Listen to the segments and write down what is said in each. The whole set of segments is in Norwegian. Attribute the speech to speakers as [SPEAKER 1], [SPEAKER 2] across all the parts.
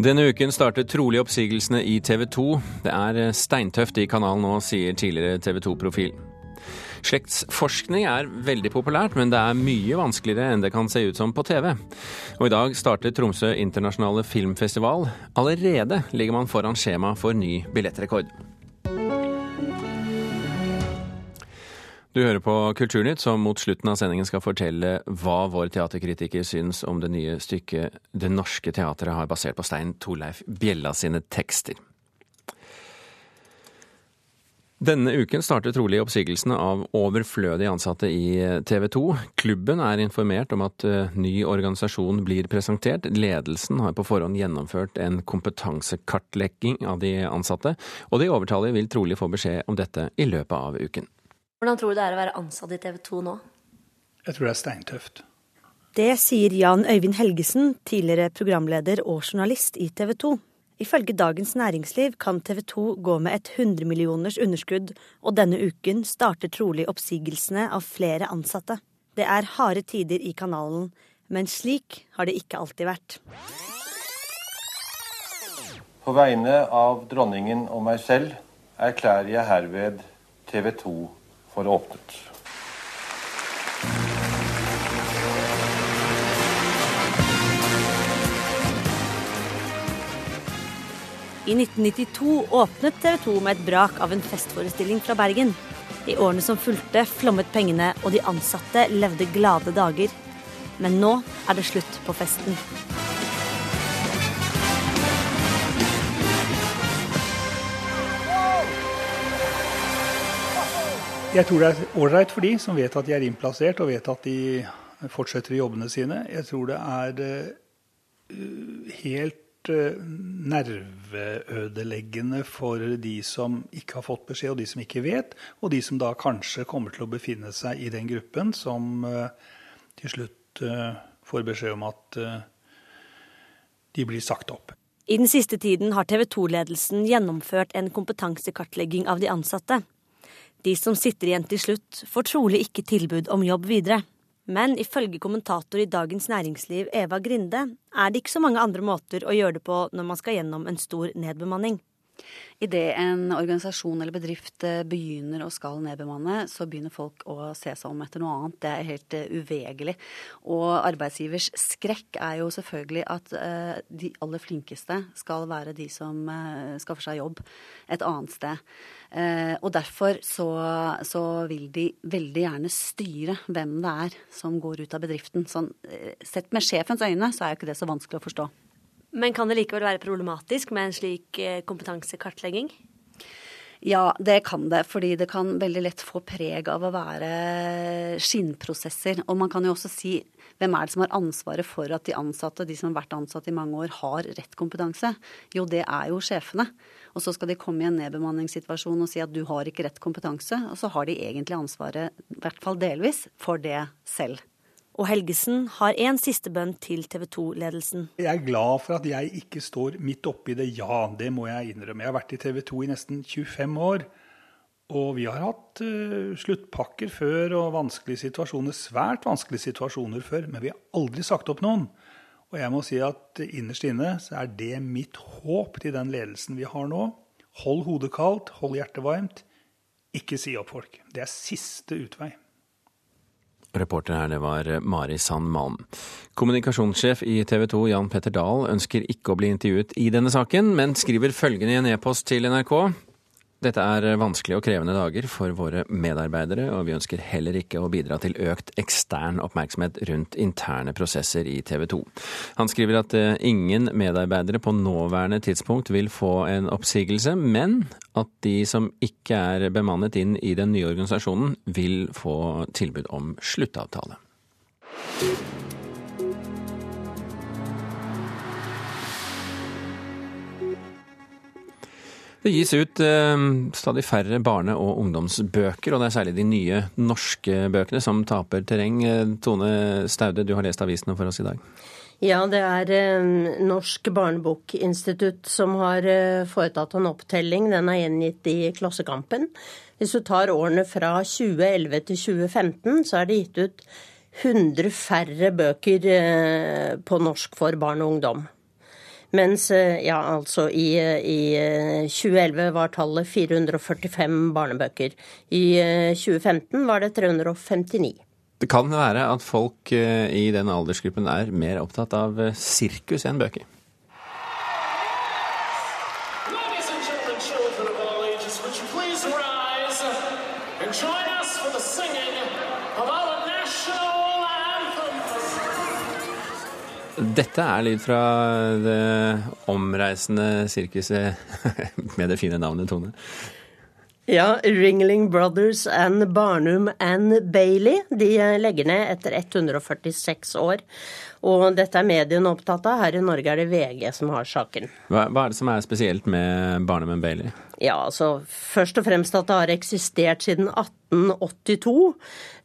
[SPEAKER 1] Denne uken starter trolig oppsigelsene i TV 2. Det er steintøft i kanalen nå, sier tidligere TV 2-profil. Slektsforskning er veldig populært, men det er mye vanskeligere enn det kan se ut som på TV. Og i dag starter Tromsø internasjonale filmfestival. Allerede ligger man foran skjema for ny billettrekord. Du hører på Kulturnytt, som mot slutten av sendingen skal fortelle hva vår teaterkritiker syns om det nye stykket Det Norske Teatret har basert på Stein Torleif Bjella sine tekster. Denne uken starter trolig oppsigelsene av overflødige ansatte i TV 2. Klubben er informert om at eh, ny organisasjon blir presentert. Ledelsen har på forhånd gjennomført en kompetansekartlegging av de ansatte, og de overtallige vil trolig få beskjed om dette i løpet av uken.
[SPEAKER 2] Hvordan tror du det er å være ansatt i TV 2 nå?
[SPEAKER 3] Jeg tror det er steintøft.
[SPEAKER 4] Det sier Jan Øyvind Helgesen, tidligere programleder og journalist i TV 2. Ifølge Dagens Næringsliv kan TV 2 gå med et 100 millioners underskudd, og denne uken starter trolig oppsigelsene av flere ansatte. Det er harde tider i kanalen, men slik har det ikke alltid vært.
[SPEAKER 5] På vegne av dronningen og meg selv erklærer jeg herved TV 2 for åpnet.
[SPEAKER 4] I 1992 åpnet TV 2 med et brak av en festforestilling fra Bergen. I årene som fulgte, flommet pengene, og de ansatte levde glade dager. Men nå er det slutt på festen.
[SPEAKER 3] Jeg tror det er ålreit for de som vet at de er innplassert og vet at de fortsetter jobbene sine. Jeg tror det er uh, helt uh, nerveødeleggende for de som ikke har fått beskjed, og de som ikke vet, og de som da kanskje kommer til å befinne seg i den gruppen som uh, til slutt får beskjed om at de blir sagt opp.
[SPEAKER 4] I den siste tiden har TV 2-ledelsen gjennomført en kompetansekartlegging av de ansatte. De som sitter igjen til slutt, får trolig ikke tilbud om jobb videre. Men ifølge kommentator i Dagens Næringsliv Eva Grinde er det ikke så mange andre måter å gjøre det på når man skal gjennom en stor nedbemanning.
[SPEAKER 6] Idet en organisasjon eller bedrift eh, begynner og skal nedbemanne, så begynner folk å se seg om etter noe annet. Det er helt uvegerlig. uvegelig. Og arbeidsgivers skrekk er jo selvfølgelig at uh, de aller flinkeste skal være de som skaffer seg jobb et annet sted. og derfor så, så, vil de veldig gjerne styre hvem det er som går ut av bedriften. Sånn, sett med sjefens øyne så er jo ikke det så vanskelig å forstå.
[SPEAKER 2] Men kan det likevel være problematisk med en slik eh, kompetansekartlegging?
[SPEAKER 6] Ja, det kan det. Fordi det kan veldig lett få preg av å være skinnprosesser. Og man kan jo også si hvem er det som har ansvaret for at de ansatte, de som har vært ansatt i mange år, har rett kompetanse? Jo, det er jo sjefene. Og så skal de komme i en nedbemanningssituasjon og si at du har ikke rett kompetanse. Og så har de egentlig ansvaret, i hvert fall delvis, for det selv.
[SPEAKER 4] Og Helgesen har en siste bønn til TV 2-ledelsen.
[SPEAKER 3] Jeg er glad for at jeg ikke står midt oppi det, ja, det må jeg innrømme. Jeg har vært i TV 2 i nesten 25 år. Og vi har hatt uh, sluttpakker før og vanskelige situasjoner, svært vanskelige situasjoner før, men vi har aldri sagt opp noen. Og jeg må si at innerst inne så er det mitt håp til den ledelsen vi har nå. Hold hodet kaldt, hold hjertet varmt. Ikke si opp folk. Det er siste utvei.
[SPEAKER 1] Reporter her, det var Mari Sand Malm. Kommunikasjonssjef i TV 2 Jan Petter Dahl ønsker ikke å bli intervjuet i denne saken, men skriver følgende i en e-post til NRK. Dette er vanskelige og krevende dager for våre medarbeidere, og vi ønsker heller ikke å bidra til økt ekstern oppmerksomhet rundt interne prosesser i TV 2. Han skriver at eh, ingen medarbeidere på nåværende tidspunkt vil få en oppsigelse, men at de som ikke er bemannet inn i den nye organisasjonen, vil få tilbud om sluttavtale. Det gis ut eh, stadig færre barne- og ungdomsbøker, og det er særlig de nye norske bøkene som taper terreng. Eh, Tone Staude, du har lest avisene for oss i dag.
[SPEAKER 7] Ja, det er eh, Norsk barnebokinstitutt som har eh, foretatt en opptelling. Den er gjengitt i Klassekampen. Hvis du tar årene fra 2011 til 2015, så er det gitt ut 100 færre bøker eh, på norsk for barn og ungdom. Mens ja, altså i, i 2011 var tallet 445 barnebøker. I 2015 var det 359.
[SPEAKER 1] Det kan være at folk i den aldersgruppen er mer opptatt av sirkus enn bøker. Dette er lyd fra det omreisende sirkuset med det fine navnet Tone.
[SPEAKER 7] Ja, Ringling Brothers and Barnum and Bailey de legger ned etter 146 år. Og dette er mediene opptatt av. Her i Norge er det VG som har saken.
[SPEAKER 1] Hva, hva er det som er spesielt med Barnum Bailey?
[SPEAKER 7] Ja, altså Først og fremst at det har eksistert siden 1882.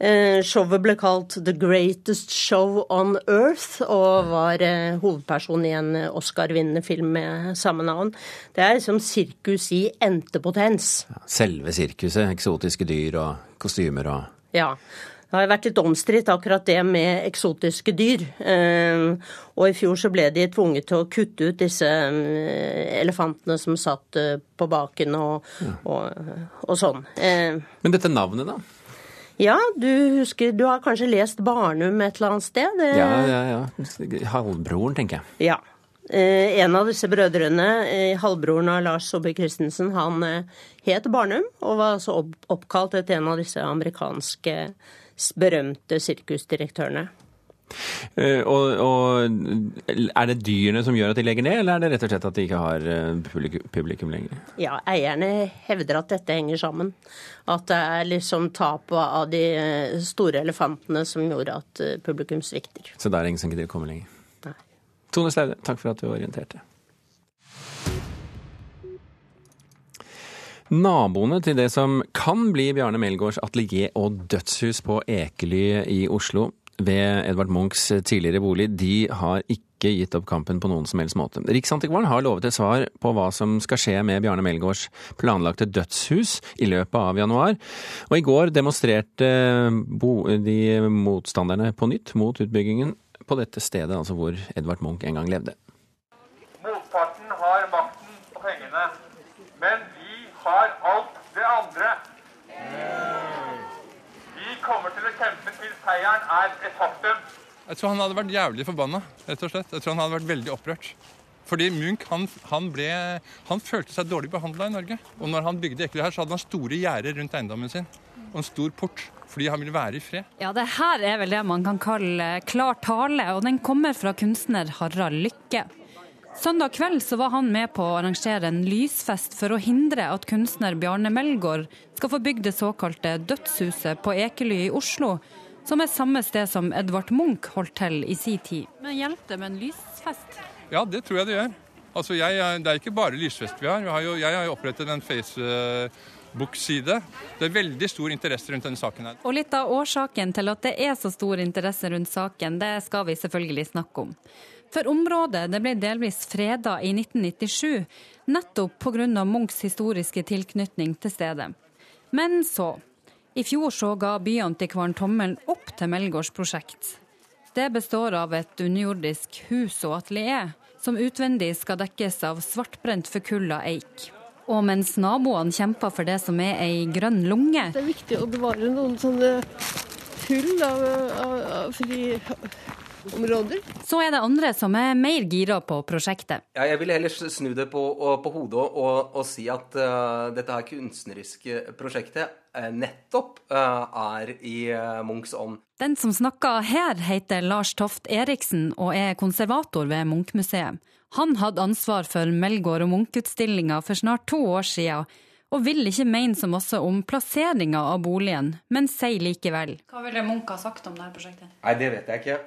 [SPEAKER 7] Eh, showet ble kalt The Greatest Show on Earth og var eh, hovedperson i en Oscar-vinnende film med samme navn. Det er liksom sirkus i entepotens.
[SPEAKER 1] Selve sirkuset. Eksotiske dyr og kostymer og
[SPEAKER 7] Ja. Det har vært litt omstridt akkurat det med eksotiske dyr. Eh, og i fjor så ble de tvunget til å kutte ut disse eh, elefantene som satt eh, på baken og, og, og sånn.
[SPEAKER 1] Men dette navnet, da?
[SPEAKER 7] Ja, du husker Du har kanskje lest Barnum et eller annet sted?
[SPEAKER 1] Ja, ja, ja. Halvbroren, tenker jeg.
[SPEAKER 7] Ja. En av disse brødrene, halvbroren av Lars Saabye Christensen, han het Barnum og var altså oppkalt etter en av disse amerikanske berømte sirkusdirektørene.
[SPEAKER 1] Uh, og, og, Er det dyrene som gjør at de legger ned, eller er det rett og slett at de ikke har publikum, publikum lenger?
[SPEAKER 7] Ja, Eierne hevder at dette henger sammen. At det er liksom tapet av de store elefantene som gjorde at publikum svikter.
[SPEAKER 1] Så da er det ingen som gidder å komme lenger?
[SPEAKER 7] Nei.
[SPEAKER 1] Tone Slaude, takk for at du orienterte. Naboene til det som kan bli Bjarne Melgaards atelier og dødshus på Ekely i Oslo, ved Edvard Munchs tidligere bolig, de har ikke gitt opp kampen på noen som helst måte. Riksantikvaren har lovet et svar på hva som skal skje med Bjarne Melgaards planlagte dødshus i løpet av januar. Og i går demonstrerte de motstanderne på nytt mot utbyggingen på dette stedet, altså hvor Edvard Munch en gang levde.
[SPEAKER 8] Motparten har makten og pengene, men vi har alt det andre. Vi kommer til å kjempe til seieren er et faktum.
[SPEAKER 9] Jeg tror han hadde vært jævlig forbanna, rett og slett. Jeg tror han hadde vært veldig opprørt. Fordi Munch han, han, ble, han følte seg dårlig behandla i Norge. Og når han bygde Ekely her, så hadde han store gjerder rundt eiendommen sin. Og en stor port. Fordi han ville være i fred.
[SPEAKER 10] Ja, det her er vel det man kan kalle klar tale, og den kommer fra kunstner Harald Lykke. Søndag kveld så var han med på å arrangere en lysfest for å hindre at kunstner Bjarne Melgaard skal få bygd det såkalte Dødshuset på Ekely i Oslo, som er samme sted som Edvard Munch holdt til i sin tid. Men hjelper det med en lysfest?
[SPEAKER 9] Ja, det tror jeg det gjør. Altså, jeg, det er ikke bare lysfest vi har. Vi har jo, jeg har jo opprettet en Facebook-side. Det er veldig stor interesse rundt denne saken her.
[SPEAKER 10] Og litt av årsaken til at det er så stor interesse rundt saken, det skal vi selvfølgelig snakke om. For området det ble delvis freda i 1997, nettopp pga. Munchs historiske tilknytning til stedet. Men så. I fjor så ga byantikvaren tommelen opp til Melgaards prosjekt. Det består av et underjordisk hus og atelier, som utvendig skal dekkes av svartbrent forkulla eik. Og mens naboene kjemper for det som er ei grønn lunge
[SPEAKER 11] Det er viktig å bevare noen sånne hull av, av, av fri områder.
[SPEAKER 10] Så er det andre som er mer gira på prosjektet.
[SPEAKER 12] Ja, jeg vil heller snu det på, på hodet og, og, si at uh, dette her kunstneriske prosjektet nettopp uh, er i Munchs ånd.
[SPEAKER 10] Den som snakker her, heter Lars Toft Eriksen og er konservator ved Munch-museet. Han hadde ansvar for Melgaard og Munch-utstillinga for snart to år siden og vil ikke mene så masse om plasseringa av boligen, men sier likevel.
[SPEAKER 13] Hva ville Munch ha sagt om dette prosjektet?
[SPEAKER 12] Nei, Det vet jeg ikke.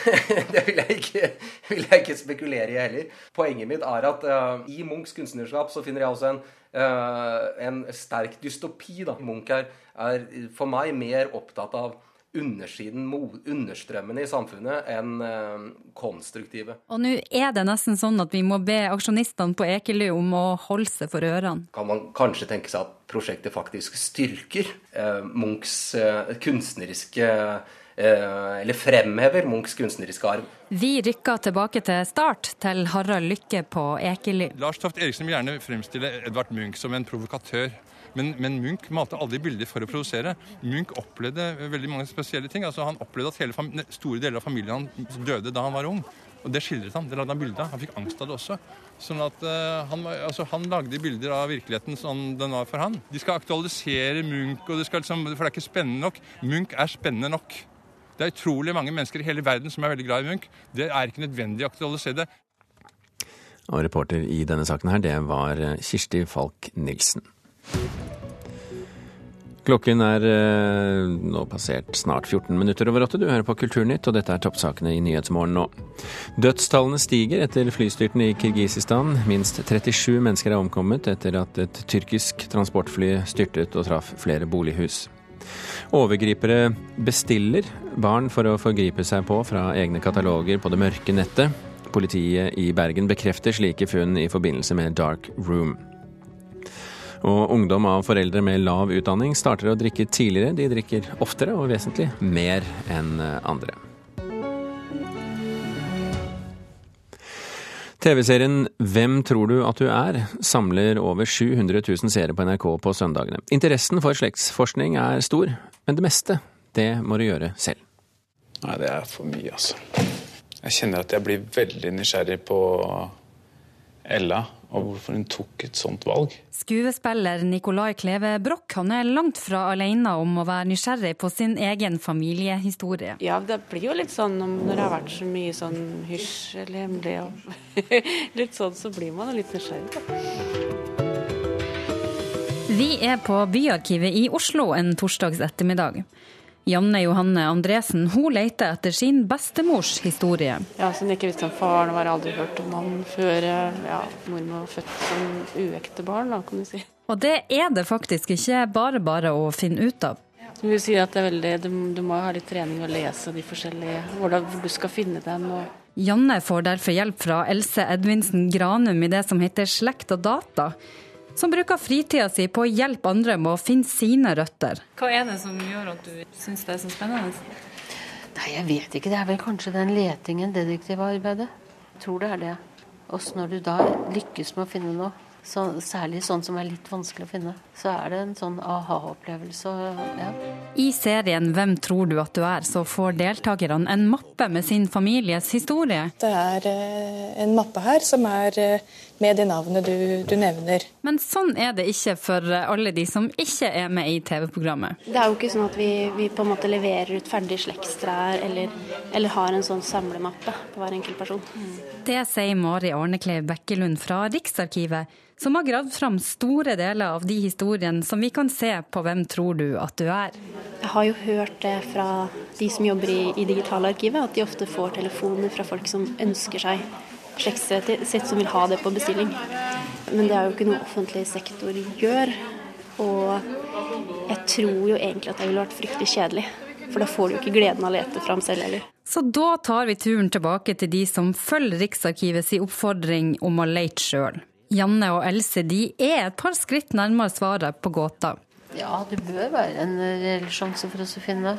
[SPEAKER 12] det vil jeg ikke, vil jeg ikke spekulere i heller. Poenget mitt er at i Munchs kunstnerskap så finner jeg også en, en sterk dystopi. Da. Munch er, er for meg mer opptatt av undersiden, understrømmene i samfunnet, enn eh, konstruktive.
[SPEAKER 10] Og nå er det nesten sånn at vi må be aksjonistene på Ekely om å holde seg for ørene.
[SPEAKER 12] Kan man kanskje tenke seg at prosjektet faktisk styrker eh, Munchs eh, kunstneriske eh, eller fremhever Munchs kunstneriske arv.
[SPEAKER 10] Vi rykker tilbake til start, til Harald Lykke på Ekely.
[SPEAKER 9] Lars Toft Eriksen vil gjerne fremstille Edvard Munch som en provokatør. Men, men, Munch malte aldri bilder for å produsere. Munch opplevde veldig mange spesielle ting. Altså, han opplevde at hele store deler av familien hans døde da han var ung. Og Det skildret han. Det lagde han bilde av. Han fikk angst av det også. Sånn at uh, han, altså, han, lagde bilder av virkeligheten sånn den var for han. De skal aktualisere Munch, og det skal, liksom, for det er ikke spennende nok. Munch er spennende nok. Det er utrolig mange mennesker i hele verden som er veldig glad i Munch. Det er ikke nødvendig å aktualisere det.
[SPEAKER 1] Og reporter i denne saken her, det var eh, Kirsti Falk Nilsen. Klokken er eh, nå passert snart 14 minutter over åtte. Du hører på Kulturnytt, og dette er toppsakene i Nyhetsmorgen nå. Dødstallene stiger etter flystyrten i Kirgisistan. Minst 37 mennesker er omkommet etter at et tyrkisk transportfly styrtet og traff flere bolighus. Overgripere bestiller barn for å forgripe seg på fra egne kataloger på det mørke nettet. Politiet i Bergen bekrefter slike funn i forbindelse med Dark Room. Og ungdom av foreldre med lav utdanning starter å drikke tidligere. De drikker oftere og vesentlig mer enn andre. TV-serien Hvem tror du at du er? samler over 700 000 seere på NRK på søndagene. Interessen for slektsforskning er stor, men det meste, det må du gjøre selv.
[SPEAKER 14] Nei, det er for mye, altså. Jeg kjenner at jeg blir veldig nysgjerrig på Ella og hvorfor hun tok et sånt valg.
[SPEAKER 10] Skuespiller Nicolai Kleve Broch han er langt fra alene om å være nysgjerrig på sin egen familiehistorie.
[SPEAKER 15] Ja, det blir jo litt sånn når det har vært så mye sånn hysj eller hemmelig og litt sånn, så blir man litt nysgjerrig.
[SPEAKER 10] Vi er på Byarkivet i Oslo en torsdags ettermiddag. Janne Johanne Andresen hun leter etter sin bestemors historie.
[SPEAKER 15] Ja, så ikke visste om faren, var har aldri hørt om han før ja, mormor var født som uekte barn, da, kan du si.
[SPEAKER 10] Og det er det faktisk ikke bare bare å finne ut av.
[SPEAKER 15] Det er veldig, du, du må ha litt trening og lese de forskjellige, hvordan du skal finne dem. og
[SPEAKER 10] Janne får derfor hjelp fra Else Edvinsen Granum i det som heter Slekt og data som bruker fritida si på å hjelpe andre med å finne sine røtter.
[SPEAKER 13] Hva er det som gjør at du syns det er så spennende?
[SPEAKER 16] Nei, Jeg vet ikke. Det er vel kanskje den letingen, detektivarbeidet. Jeg tror det er det. Også når du da lykkes med å finne noe, så, særlig sånn som er litt vanskelig å finne, så er det en sånn aha-opplevelse. Ja.
[SPEAKER 10] I serien Hvem tror du at du er, så får deltakerne en mappe med sin families historie.
[SPEAKER 17] Det er eh, en mappe her som er eh, med det navnet du, du, nevner.
[SPEAKER 10] Men sånn er det ikke for alle de som ikke er med i TV-programmet.
[SPEAKER 18] Det er jo ikke sånn at vi, vi, på en måte leverer ut ferdige slektstrær eller, eller, har en sånn samlemappe på hver enkelt person.
[SPEAKER 10] Det sier Mari Arnekleiv Bekkelund fra Riksarkivet som har gravd fram store deler av de historiene som vi kan se på Hvem tror du at du er?
[SPEAKER 18] Jeg har jo hørt det fra de som jobber i, i Digitalarkivet, at de ofte får telefoner fra folk som ønsker seg slektstreet sitt, som vil ha det på bestilling. Men det er jo ikke noe offentlig sektor gjør. Og jeg tror jo egentlig at det ville vært fryktelig kjedelig. For da får du jo ikke gleden av å lete fram selv heller.
[SPEAKER 10] Så da tar vi turen tilbake til de som følger Riksarkivets oppfordring om å lete sjøl. Janne og Else de er et par skritt nærmere svaret på gåta.
[SPEAKER 16] Ja, det bør være en reell sjanse for oss å finne,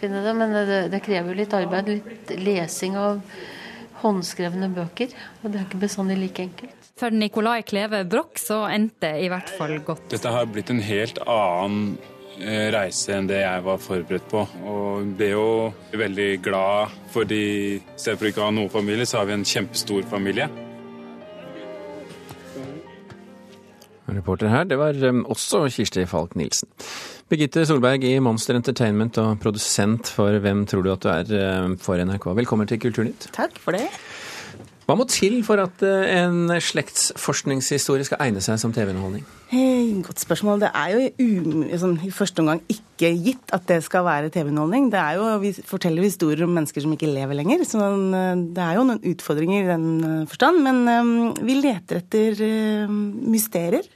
[SPEAKER 16] finne det. Men det, det, krever litt arbeid, litt lesing av håndskrevne bøker. Og det er ikke bestandig like enkelt.
[SPEAKER 10] For Nicolai Kleve Broch så endte i hvert fall godt.
[SPEAKER 14] Dette har blitt en helt annen eh, reise enn det jeg var forberedt på. Og ble jo veldig glad fordi i stedet for ikke å ha noen familie, så har vi en kjempestor familie.
[SPEAKER 1] Reporter her, det var um, også Kirsti Falk Nilsen. Birgitte Solberg i Monster Entertainment og produsent for Hvem tror du at du er um, for NRK. Velkommen til Kulturnytt.
[SPEAKER 19] Takk for det.
[SPEAKER 1] Hva må til for at uh, en slektsforskningshistorie skal egne seg som TV-underholdning?
[SPEAKER 19] Hey, godt spørsmål. Det er jo sånn, i første omgang ikke gitt at det skal være TV-underholdning. Det er jo, Vi forteller historier om mennesker som ikke lever lenger, så uh, det er jo noen utfordringer i den uh, forstand. Men vi leter etter mysterier.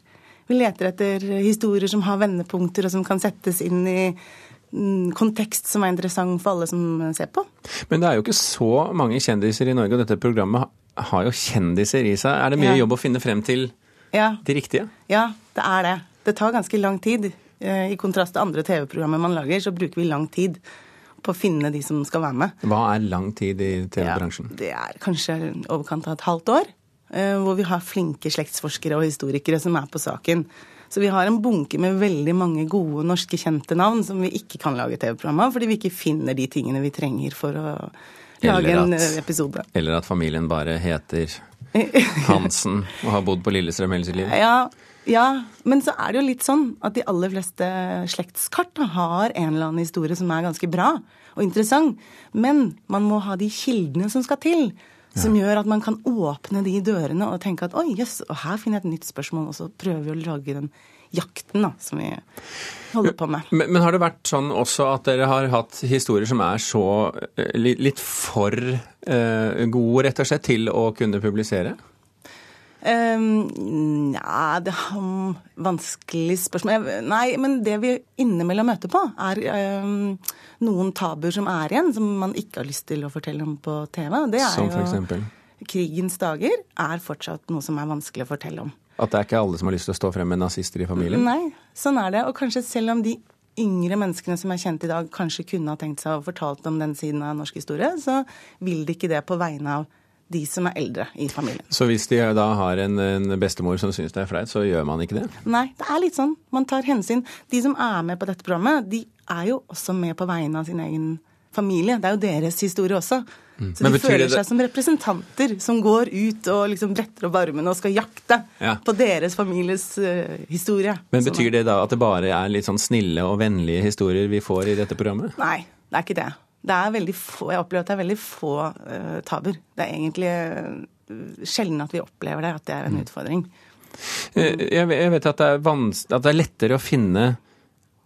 [SPEAKER 19] Vi leter etter historier som har vendepunkter, og som kan settes inn i mm, kontekst som er interessant for alle som ser på.
[SPEAKER 1] Men det er jo ikke så mange kjendiser i Norge, og dette programmet har jo kjendiser i seg. Er det mye ja. jobb å finne frem til ja. de riktige?
[SPEAKER 19] Ja, det er det. Det tar ganske lang tid. Eh, I kontrast til andre TV-programmer man lager, så bruker vi lang tid på å finne de som skal være med.
[SPEAKER 1] Hva er lang tid i TV-bransjen?
[SPEAKER 19] Ja, det er kanskje overkant av et halvt år. Eh, hvor vi har flinke slektsforskere og historikere som er på saken. Så vi har en bunke med veldig mange gode norske kjente navn som vi ikke kan lage TV-program av, fordi vi ikke finner de tingene vi trenger for å lage en
[SPEAKER 1] at,
[SPEAKER 19] en episode.
[SPEAKER 1] Eller at familien bare heter Hansen og har bodd på Lillestrøm hele sitt liv.
[SPEAKER 19] Ja, ja, men så er det jo litt sånn at de aller fleste slektskart har en eller annen historie som er ganske bra og interessant. Men man må ha de kildene som skal til. Som gjør at man kan åpne de dørene og tenke at oi, jøss, og her finner jeg et nytt spørsmål, og så prøver vi å lage den jakten da, som vi holder på med.
[SPEAKER 1] Men, men har det vært sånn også at dere har hatt historier som er så eh, litt, litt for eh, gode, rett og slett, til å kunne publisere?
[SPEAKER 19] Um, ja, det er um, vanskelig spørsmål. Jeg, nei, men det vi innimellom møter på, er um, noen tabuer som er igjen, som man ikke har lyst til å fortelle om på TV. Det er
[SPEAKER 1] som for
[SPEAKER 19] jo
[SPEAKER 1] eksempel?
[SPEAKER 19] Krigens dager er fortsatt noe som er vanskelig å fortelle om.
[SPEAKER 1] At det er ikke alle som har lyst til å stå frem med nazister i familien?
[SPEAKER 19] Nei, sånn er det. Og kanskje selv om de yngre menneskene som er kjent i dag, kanskje kunne ha tenkt seg å fortalt om den siden av norsk historie, så vil de ikke det på vegne av de som er eldre i familien.
[SPEAKER 1] Så hvis de da har en, en bestemor som syns det er flaut, så gjør man ikke det?
[SPEAKER 19] Nei, det er litt sånn. Man tar hensyn. De som er med på dette programmet, de er jo også med på vegne av sin egen familie. Det er jo deres historie også.
[SPEAKER 1] Mm.
[SPEAKER 19] Så
[SPEAKER 1] Men
[SPEAKER 19] de føler
[SPEAKER 1] det-
[SPEAKER 19] seg som representanter som går ut og liksom bretter opp armene og skal jakte
[SPEAKER 1] Ja.
[SPEAKER 19] på deres families uh, historie.
[SPEAKER 1] Men betyr det da at det bare er litt sånn snille og vennlige historier vi får i dette programmet?
[SPEAKER 19] Nei, det er ikke det. Det er veldig få, jeg opplever at det er veldig få uh, tabuer. Det er egentlig uh, sjelden at vi opplever det, at det er en utfordring.
[SPEAKER 1] Eh, Jeg jeg vet at det er, at det er lettere å finne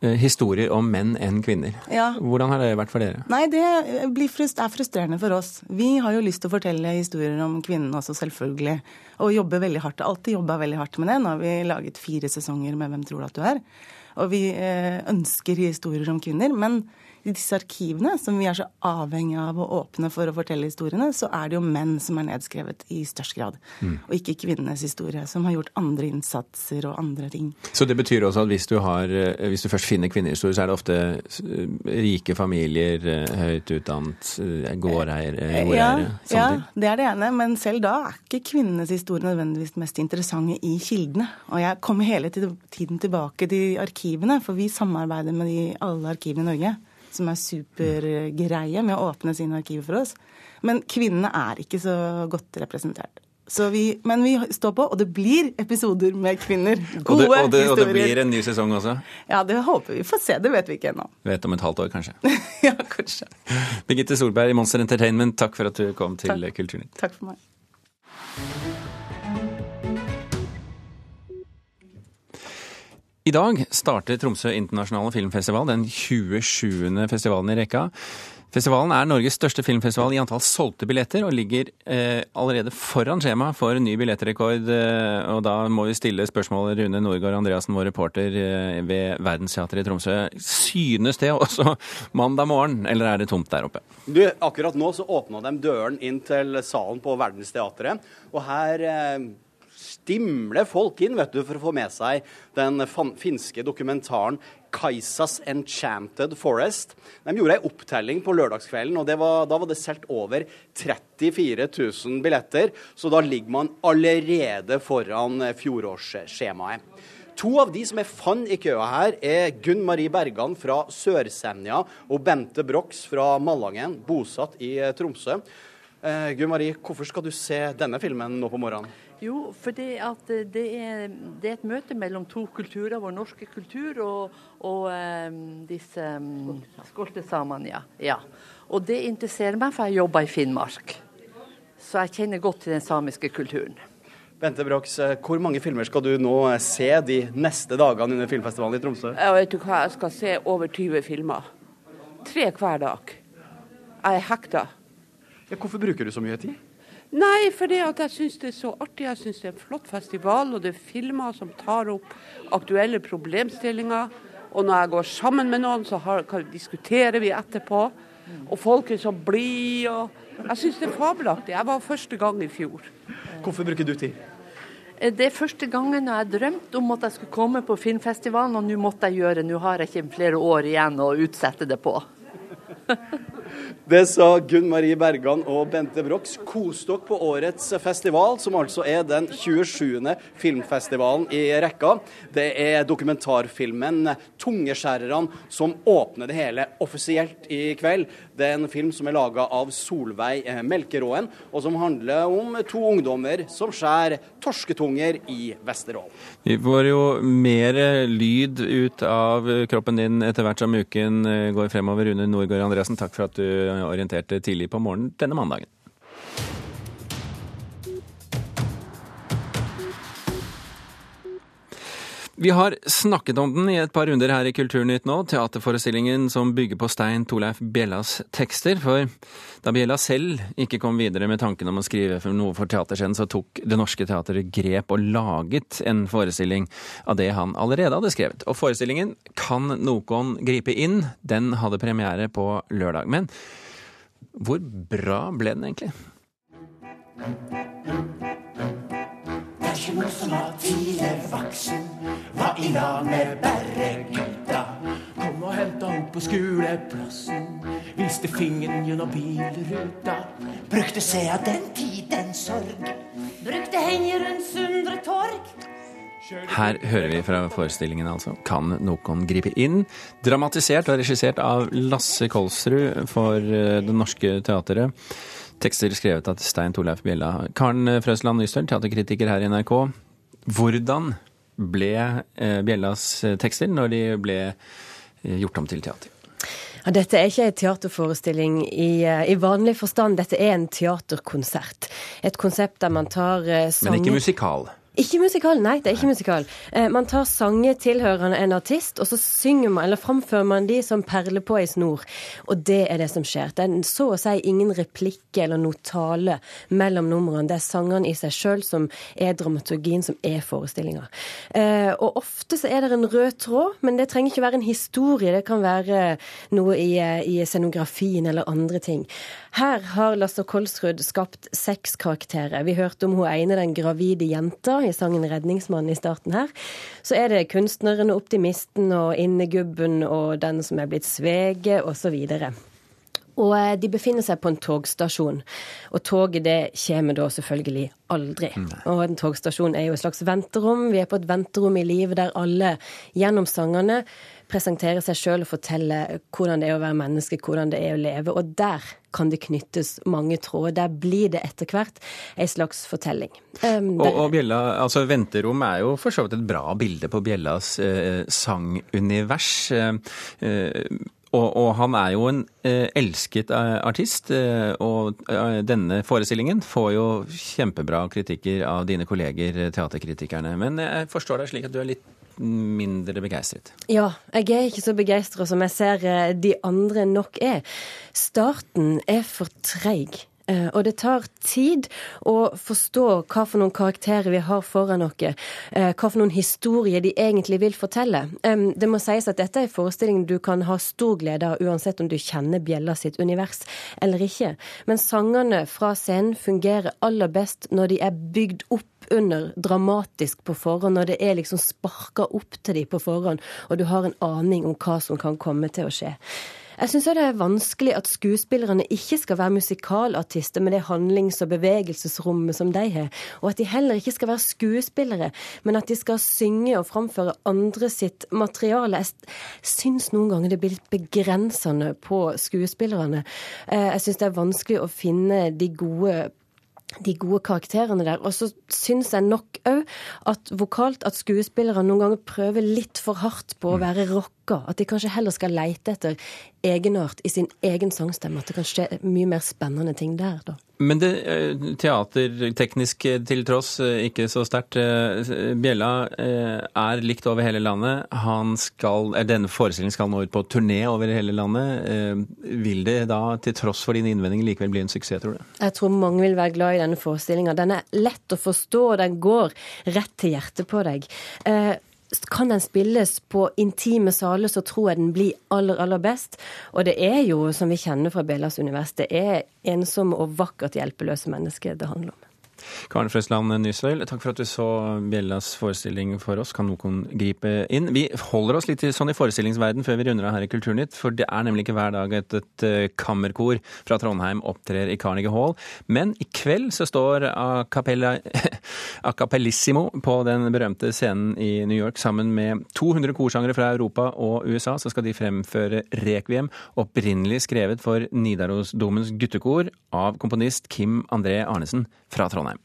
[SPEAKER 1] historier om menn enn kvinner.
[SPEAKER 19] Ja.
[SPEAKER 1] Hvordan har det vært for dere?
[SPEAKER 19] Nei, det blir frust, er frustrerende for oss. Vi har jo lyst til å fortelle historier om kvinnene også, selvfølgelig. Og jobber veldig hardt. Alltid jobba veldig hardt med det. Nå har vi laget fire sesonger med Hvem tror du at du er? Og vi ønsker historier om kvinner. Men i disse arkivene, som vi er så avhengig av å åpne for å fortelle historiene, så er det jo menn som er nedskrevet i størst grad.
[SPEAKER 1] Mm.
[SPEAKER 19] Og ikke kvinnenes historie, som har gjort andre innsatser og andre ting.
[SPEAKER 1] Så det betyr også at hvis du, har, eh, hvis du først finner kvinnehistorier, så er det ofte eh, rike familier, eh, høyt utdannet, gårdeiere,
[SPEAKER 19] Ja,
[SPEAKER 1] jordeiere,
[SPEAKER 19] ja,
[SPEAKER 1] sånne
[SPEAKER 19] det er det ene. Men selv da er ikke kvinnenes historie nødvendigvis mest interessante i kildene. Og jeg kommer hele tiden tilbake til arkivene, for vi samarbeider med de, alle arkivene i Norge. Som er supergreie med å åpne sine arkiver for oss. Men kvinnene er ikke så godt representert. Så vi, men vi står på, og det blir episoder med kvinner.
[SPEAKER 1] Og det, og, det, og det blir en ny sesong også?
[SPEAKER 19] Ja, det håper vi. Får se, det vet vi ikke ennå.
[SPEAKER 1] Vet om et halvt år, kanskje.
[SPEAKER 19] ja, kanskje.
[SPEAKER 1] Birgitte Solberg i Monster Entertainment, takk for at du kom til. Kulturnytt.
[SPEAKER 19] Takk for meg.
[SPEAKER 1] I dag starter Tromsø internasjonale filmfestival, den 27. festivalen i rekka. Festivalen er Norges største filmfestival i antall solgte billetter, og ligger eh, allerede foran skjema for ny billettrekord. Eh, og da må vi stille spørsmålet Rune Norgård Andreassen, vår reporter eh, ved Verdensteatret i Tromsø. Synes det også mandag morgen, eller er det tomt der oppe?
[SPEAKER 20] Du, akkurat nå så åpna de døren inn til salen på Verdensteatret, og her stimler folk inn vet du, for å få med seg den finske dokumentaren 'Kaisas Enchanted Forest'. De gjorde ei opptelling på lørdagskvelden, og var, da var det solgt over 34 000 billetter. Så da ligger man allerede foran fjorårsskjemaet. To av de som jeg fant i køa her, er Gunn Marie Bergan fra Sør-Senja og Bente Brox fra Malangen, bosatt i eh, Tromsø. Eh, Gunn Marie, hvorfor skal du se denne filmen nå på morgenen?
[SPEAKER 21] Jo, for at eh, det er, det er et møte mellom to kulturer, vår norske kultur og, og um, disse um, skoltesamene. Ja. ja. Og det interesserer meg, for jeg jobber i Finnmark. Så jeg kjenner godt til den samiske kulturen.
[SPEAKER 20] Bente Brox, hvor mange filmer skal du nå se de neste dagene under filmfestivalen i Tromsø?
[SPEAKER 22] Jeg vet du hva, jeg skal se over 20 filmer. Tre hver dag. Jeg er hekta.
[SPEAKER 20] Ja, hvorfor bruker du så mye tid?
[SPEAKER 22] Nei, for det at jeg syns det er så artig. Jeg syns det er en flott festival, og det er filmer som tar opp aktuelle problemstillinger. Og når jeg går sammen med noen, så har, kan, diskuterer vi etterpå. Og folk er så blide. og Jeg syns det er fabelaktig. Jeg var første gang i fjor.
[SPEAKER 20] Hvorfor bruker du tid?
[SPEAKER 21] Eh, Det er første gangen jeg drømte om at jeg skulle komme på filmfestivalen, og nå måtte jeg gjøre Nå har jeg ikke flere år igjen å utsette det på.
[SPEAKER 20] Det sa Gunn Marie Bergan og Bente Brox. Kos dere på årets festival, som altså er den 27. filmfestivalen i rekka. Det er dokumentarfilmen 'Tungeskjærerne' som åpner det hele offisielt i kveld. Det er en film som er laga av Solveig Melkeråen, og som handler om to ungdommer som skjærer torsketunger i Vesterålen.
[SPEAKER 1] Vi får jo mer lyd ut av kroppen din etter hvert som uken går fremover. Rune Norgård Andreassen, takk for at du orienterte tidlig på morgenen denne mandagen. Vi har snakket om den i et par runder her i Kulturnytt nå, teaterforestillingen som bygger på Stein Torleif Bjellas tekster. For da Bjella selv ikke kom videre med tanken om å skrive noe for teaterscenen, så tok Det Norske Teatret grep og laget en forestilling av det han allerede hadde skrevet. Og forestillingen Kan noen gripe inn? Den hadde premiere på lørdag. Men hvor bra ble den egentlig?
[SPEAKER 23] Har tidlig voksen var i lag med berregutta. Kom og henta henne på skoleplassen. Viste fingeren gjennom bilruta. Brukte seg av den tid, sorg.
[SPEAKER 24] Brukte henge rundt Sundre Torg.
[SPEAKER 1] Her hører vi fra forestillingen altså Kan noen gripe inn? Dramatisert og regissert av Lasse Kolsrud for Det Norske Teatret. Tekster skrevet av Stein Torleif Bjella. Karen Frøsland Nystøl, teaterkritiker her i NRK. Hvordan ble Bjellas tekster når de ble gjort om til teater?
[SPEAKER 25] Ja, dette er ikke en teaterforestilling i, i, vanlig forstand, dette er en teaterkonsert. Et konsept der man tar sanger
[SPEAKER 1] Men ikke musikal?
[SPEAKER 25] Ikke musikal, nei. det er ikke musikal. Eh, man tar sanger tilhørende en artist, og så synger man, eller framfører man de som perler på ei snor. Og det er det som skjer. Det er så å si ingen replikker eller noe tale mellom numrene. Det er sangene i seg sjøl som er dramaturgien, som er forestillinga. Eh, og ofte så er det en rød tråd, men det trenger ikke være en historie. Det kan være noe i, i scenografien eller andre ting. Her har Lasse Kolsrud skapt seks karakterer. Vi hørte om hun ene, den gravide jenta i sangen 'Redningsmannen' i starten her. Så er det kunstneren og optimisten og innegubben og den som er blitt sveget, osv. Og de befinner seg på en togstasjon. Og toget det kommer da selvfølgelig aldri. Og en togstasjon er jo et slags venterom. Vi er på et venterom i livet der alle gjennom sangene presenterer seg sjøl og fortelle hvordan det er å være menneske, hvordan det er å leve. Og der kan det knyttes mange tråder. Der blir det etter hvert ei slags fortelling.
[SPEAKER 1] Um, og, og Bjella, altså Venterom er jo for så vidt et bra bilde på Bjellas eh, sangunivers. Eh, og, og, han er jo en eh, elsket artist, eh, og eh, denne forestillingen får jo kjempebra kritikker av dine kolleger, teaterkritikerne. Men jeg forstår deg slik at du er litt mindre begeistret?
[SPEAKER 25] Ja, jeg er ikke så begeistra som jeg ser de andre nok er. Starten er for treig. Og det tar tid å forstå hva for noen karakterer vi har foran oss, hva for noen historier de egentlig vil fortelle. Det må sies at dette er en forestilling du kan ha stor glede av, uansett om du kjenner Bjella sitt univers eller ikke. Men sangene fra scenen fungerer aller best når de er bygd opp under dramatisk på forhånd, når det er liksom sparka opp til de på forhånd, og du har en aning om hva som kan komme til å skje. Jeg syns det er vanskelig at skuespillerne ikke skal være musikalartister med det handlings- og bevegelsesrommet som de har, og at de heller ikke skal være skuespillere, men at de skal synge og framføre andre sitt materiale. Jeg syns noen ganger det blir litt begrensende på skuespillerne. Jeg syns det er vanskelig å finne de gode de gode karakterene der. Og så syns jeg nok òg at vokalt at skuespillere noen ganger prøver litt for hardt på å være rocka. At de kanskje heller skal leite etter egenart i sin egen sangstemme. At det kan skje mye mer spennende ting der, da.
[SPEAKER 1] Men det teaterteknisk til tross ikke så sterkt. Bjella er likt over hele landet. Han skal, denne forestillingen skal nå ut på turné over hele landet. Vil det da, til tross for dine innvendinger, likevel bli en suksess, tror du?
[SPEAKER 25] Jeg tror mange vil være glad i denne forestillinga. Den er lett å forstå, og den går rett til hjertet på deg. Kan den spilles på intime saler, så tror jeg den blir aller, aller best. Og det er jo, som vi kjenner fra Bellas univers, det er ensomme og vakkert hjelpeløse mennesker det handler om.
[SPEAKER 1] Karen Frøsland Nysvel, takk for at du så Bjellas forestilling for oss. Kan noen gripe inn? Vi holder oss litt sånn i forestillingsverden før vi runder av her i Kulturnytt, for det er nemlig ikke hver dag at et eh, kammerkor fra Trondheim opptrer i Carnegie Hall. Men i kveld så står a, cappella, a cappellissimo på den berømte scenen i New York sammen med 200 korsangere fra Europa og USA. Så skal de fremføre Requiem, opprinnelig skrevet for Nidarosdomens guttekor av komponist Kim André Arnesen fra Trondheim.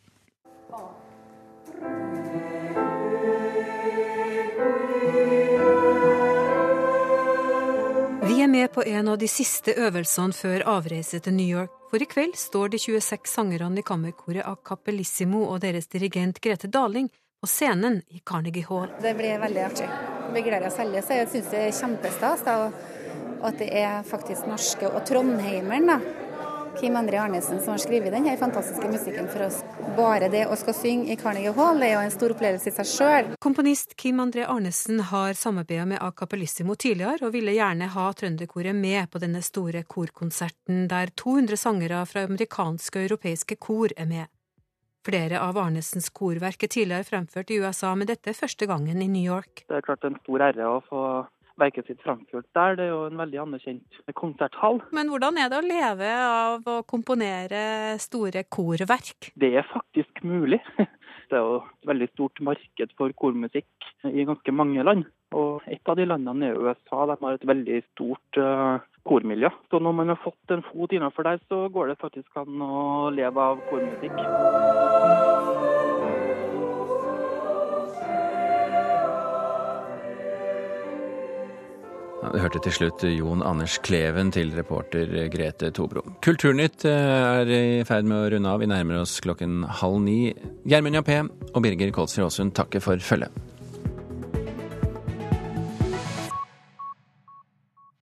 [SPEAKER 26] Med på en av de siste øvelsene før avreise til New York, for i kveld står de 26 sangerne i kammerkoret av Cappellissimo og deres dirigent Grete Daling på scenen i Carnegie Hall.
[SPEAKER 27] Det blir veldig artig. Vi gleder oss veldig. Så jeg syns det er kjempestas og at det er faktisk norske og trondheimeren da, Kim André Arnesen som har skrevet denne fantastiske musikken for oss. Bare det å skal synge i Carnegie Hall er jo en stor opplevelse i seg sjøl.
[SPEAKER 26] Komponist Kim André Arnesen har samarbeidet med A Cappellissimo tidligere, og ville gjerne ha Trønderkoret med på denne store korkonserten, der 200 sangere fra amerikanske og europeiske kor er med. Flere av Arnesens korverk er tidligere fremført i USA, men dette er første gangen i New York.
[SPEAKER 28] Det er klart en stor ære å få verket sitt framført der. Det er jo en veldig anerkjent konserthall.
[SPEAKER 26] Men hvordan er det å leve av å komponere store korverk?
[SPEAKER 28] Det er faktisk mulig. Det er jo et veldig stort marked for kormusikk i ganske mange land. Og et av de landene er USA. De har et veldig stort uh, kormiljø. Så når man har fått en fot innenfor der, så går det faktisk an å leve av kormusikk.
[SPEAKER 1] Du hørte til slutt Jon Anders Kleven til reporter Grete Tobro. Kulturnytt eh, er i ferd med å runde av. Vi nærmer oss klokken halv ni. Gjermund Jappé og Birger Kolsrud Aasund takker for følget.